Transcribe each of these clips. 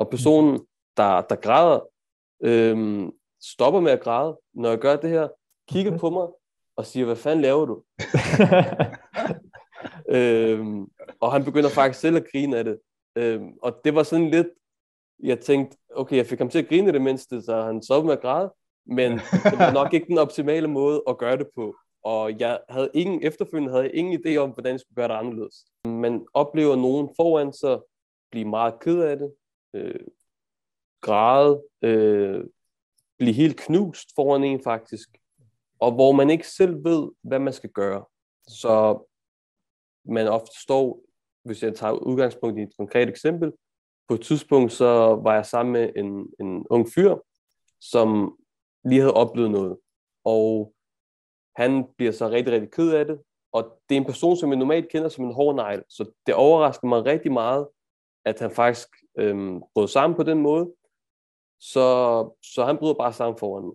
Og personen, der, der græder, øhm, stopper med at græde, når jeg gør det her, kigger på mig og siger, hvad fanden laver du? øhm, og han begynder faktisk selv at grine af det. Øhm, og det var sådan lidt, jeg tænkte, okay, jeg fik ham til at grine det mindste, så han stoppede med at græde, men det var nok ikke den optimale måde at gøre det på. Og jeg havde ingen, efterfølgende havde jeg ingen idé om, hvordan jeg skulle gøre det anderledes. Man oplever nogen foran sig blive meget ked af det, øh, græde, øh, blive helt knust foran en faktisk, og hvor man ikke selv ved, hvad man skal gøre. Så man ofte står, hvis jeg tager udgangspunkt i et konkret eksempel, på et tidspunkt så var jeg sammen med en, en ung fyr, som lige havde oplevet noget. Og han bliver så rigtig, rigtig ked af det. Og det er en person, som jeg normalt kender som en hård negl. Så det overrasker mig rigtig meget, at han faktisk øhm, brød sammen på den måde. Så, så han bryder bare sammen foran mig.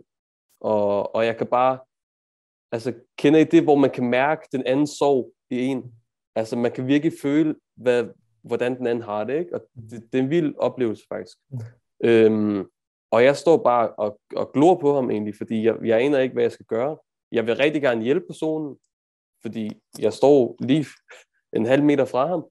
Og, og jeg kan bare, altså kender I det, hvor man kan mærke den anden sorg i en? Altså man kan virkelig føle, hvad, hvordan den anden har det, ikke? Og det, det er en vild oplevelse faktisk. Mm. Øhm, og jeg står bare og, og glor på ham egentlig, fordi jeg, jeg aner ikke, hvad jeg skal gøre. Jeg vil rigtig gerne hjælpe personen, fordi jeg står lige en halv meter fra ham,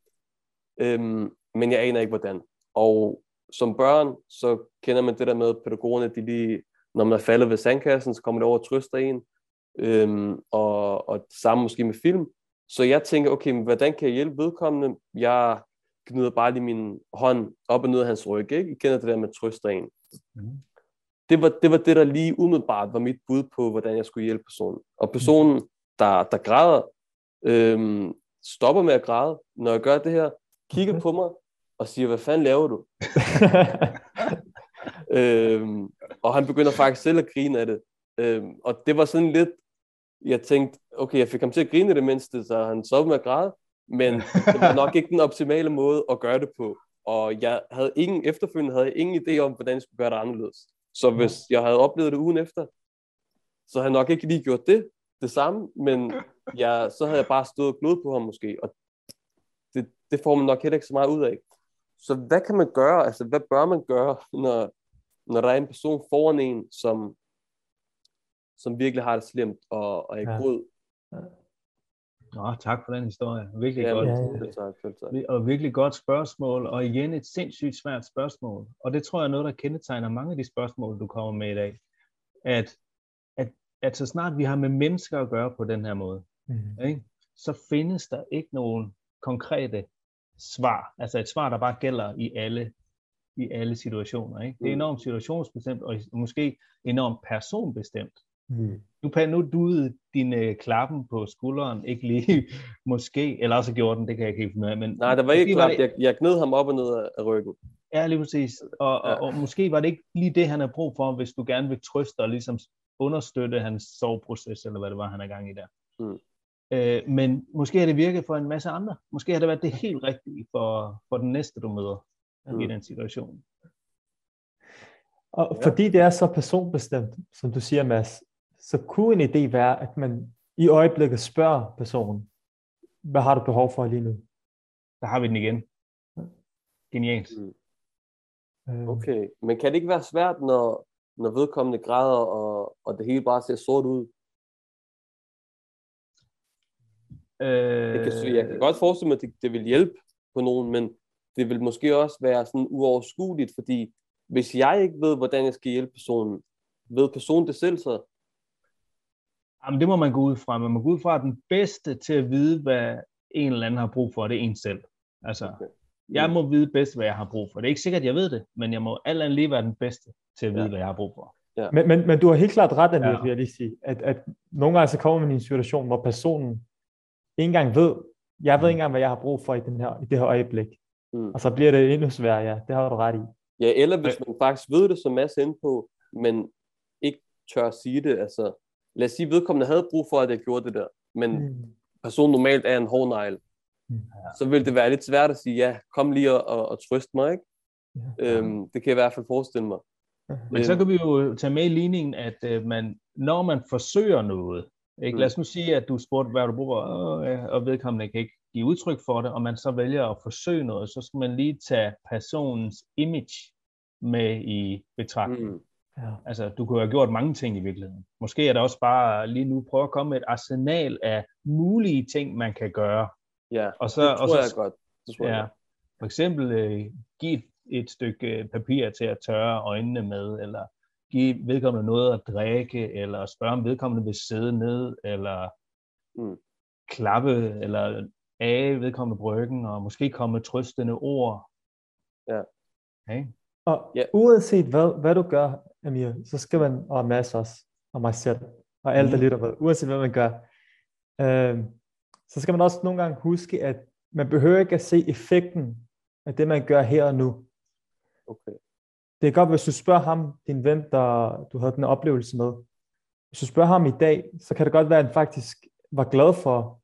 øhm, men jeg aner ikke, hvordan. Og som børn, så kender man det der med, at pædagogerne, de lige, når man er faldet ved sandkassen, så kommer det over og trøster en, øhm, og, og det samme måske med film. Så jeg tænker, okay, men hvordan kan jeg hjælpe vedkommende? Jeg gnider bare lige min hånd op og ned af hans ryg, ikke? I kender det der med trøster en. Mm. Det, var, det var det, der lige umiddelbart var mit bud på, hvordan jeg skulle hjælpe personen. Og personen, der, der græder, øhm, stopper med at græde, når jeg gør det her, kigger på mig og siger, hvad fanden laver du? øhm, og han begynder faktisk selv at grine af det. Øhm, og det var sådan lidt, jeg tænkte, okay, jeg fik ham til at grine det mindste, så han stoppede med at græde, men det var nok ikke den optimale måde at gøre det på. Og jeg havde ingen, efterfølgende havde jeg ingen idé om, hvordan jeg skulle gøre det anderledes. Så hvis jeg havde oplevet det ugen efter, så havde jeg nok ikke lige gjort det, det samme, men jeg, så havde jeg bare stået og på ham måske, og det, det får man nok heller ikke så meget ud af. Så hvad kan man gøre, altså hvad bør man gøre, når, når der er en person foran en, som, som virkelig har det slemt og, og er ja. god? Ja. Nå, tak for den historie. Virkelig ja, godt. Ja, ja. Og virkelig godt spørgsmål, og igen et sindssygt svært spørgsmål. Og det tror jeg er noget, der kendetegner mange af de spørgsmål, du kommer med i dag. At, at, at så snart vi har med mennesker at gøre på den her måde, mm. ikke, så findes der ikke nogen konkrete svar. Altså et svar, der bare gælder i alle i alle situationer. Ikke? Det er mm. enormt situationsbestemt, og måske enormt personbestemt. Mm. Nu, nu duede din øh, klappen på skulderen ikke lige, måske, eller også gjorde den, det kan jeg ikke helt finde ud af. Men Nej, der var ikke klap, det... jeg, jeg gned ham op og ned af ryggen. Ja, lige præcis. Og, ja. og, og måske var det ikke lige det, han har brug for, hvis du gerne vil trøste og ligesom understøtte hans soveproces, eller hvad det var, han er gang i der. Mm. Øh, men måske har det virket for en masse andre. Måske har det været det helt rigtige for, for den næste, du møder mm. i den situation. Og fordi det er så personbestemt, som du siger, Mads, så kunne en idé være, at man i øjeblikket spørger personen, hvad har du behov for lige nu? Der har vi den igen. Genialt. Mm. Øh. Okay, men kan det ikke være svært, når, når vedkommende græder, og, og det hele bare ser sort ud? Øh... Jeg, kan, jeg kan godt forestille mig, at det, det vil hjælpe på nogen, men det vil måske også være sådan uoverskueligt, fordi hvis jeg ikke ved, hvordan jeg skal hjælpe personen, ved personen det selv så? Jamen, det må man gå ud fra. Man må gå ud fra, at den bedste til at vide, hvad en eller anden har brug for, det er en selv. Altså, okay. jeg må vide bedst, hvad jeg har brug for. Det er ikke sikkert, at jeg ved det, men jeg må alt andet lige være den bedste til at vide, ja. hvad jeg har brug for. Ja. Men, men, men du har helt klart ret, Anil, ja. vil jeg lige sige, at, at nogle gange så kommer man i en situation, hvor personen ikke engang ved, jeg ved ikke engang, hvad jeg har brug for i, den her, i det her øjeblik. Mm. Og så bliver det endnu sværere, ja. Det har du ret i. Ja, eller hvis man faktisk ved det, som Mads inde på, men ikke tør at sige det, altså lad os sige, at vedkommende havde brug for, at jeg gjorde det der, men mm. personen normalt er en hård negl, mm. så vil det være lidt svært at sige, ja, kom lige og, og, og trøst mig, ikke? Ja. Øhm, det kan jeg i hvert fald forestille mig. Men så kan vi jo tage med i ligningen, at øh, man, når man forsøger noget, ikke? Mm. lad os nu sige, at du spurgte, hvad du bruger, og vedkommende kan ikke give udtryk for det, og man så vælger at forsøge noget, så skal man lige tage personens image med i betragtning. Mm. Ja. Altså, du kunne have gjort mange ting i virkeligheden. Måske er det også bare lige nu prøve at komme med et arsenal af mulige ting, man kan gøre. Ja, og så, det tror og så, jeg godt. Det tror ja, jeg. For eksempel uh, give et stykke papir til at tørre øjnene med, eller give vedkommende noget at drikke, eller spørge om vedkommende vil sidde ned, eller mm. klappe, eller af vedkommende bryggen, og måske komme med trøstende ord. Ja. Okay? Og yeah. uanset hvad, hvad du gør, Amir, så skal man, og Mads også, og mig selv, og alle, der mm. lytter med, uanset hvad man gør, øh, så skal man også nogle gange huske, at man behøver ikke at se effekten af det, man gør her og nu. Okay. Det er godt, hvis du spørger ham, din ven, der du havde den oplevelse med, hvis du spørger ham i dag, så kan det godt være, at han faktisk var glad for,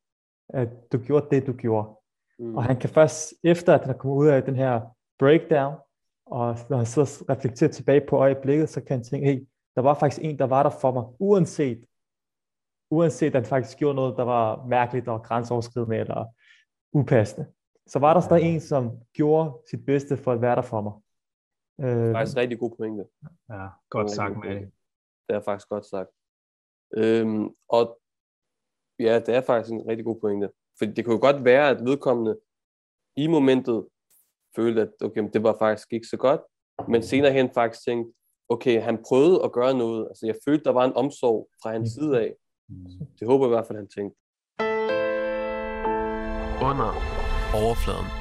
at du gjorde det, du gjorde. Mm. Og han kan først, efter at han er kommet ud af den her breakdown, og når han så reflekterer tilbage på øjeblikket, så kan han tænke, hey, der var faktisk en, der var der for mig, uanset, uanset at han faktisk gjorde noget, der var mærkeligt og grænseoverskridende eller upassende. Så var der stadig en, som gjorde sit bedste for at være der for mig. Det er faktisk en rigtig god pointe. Ja, godt sagt, med Det er faktisk godt sagt. Øhm, og ja, det er faktisk en rigtig god pointe. For det kunne jo godt være, at vedkommende i momentet følte, at okay, det var faktisk ikke så godt, men senere hen faktisk tænkte, okay, han prøvede at gøre noget. Altså jeg følte, der var en omsorg fra hans side af. Det håber jeg i hvert fald, han tænkte. Under overfladen.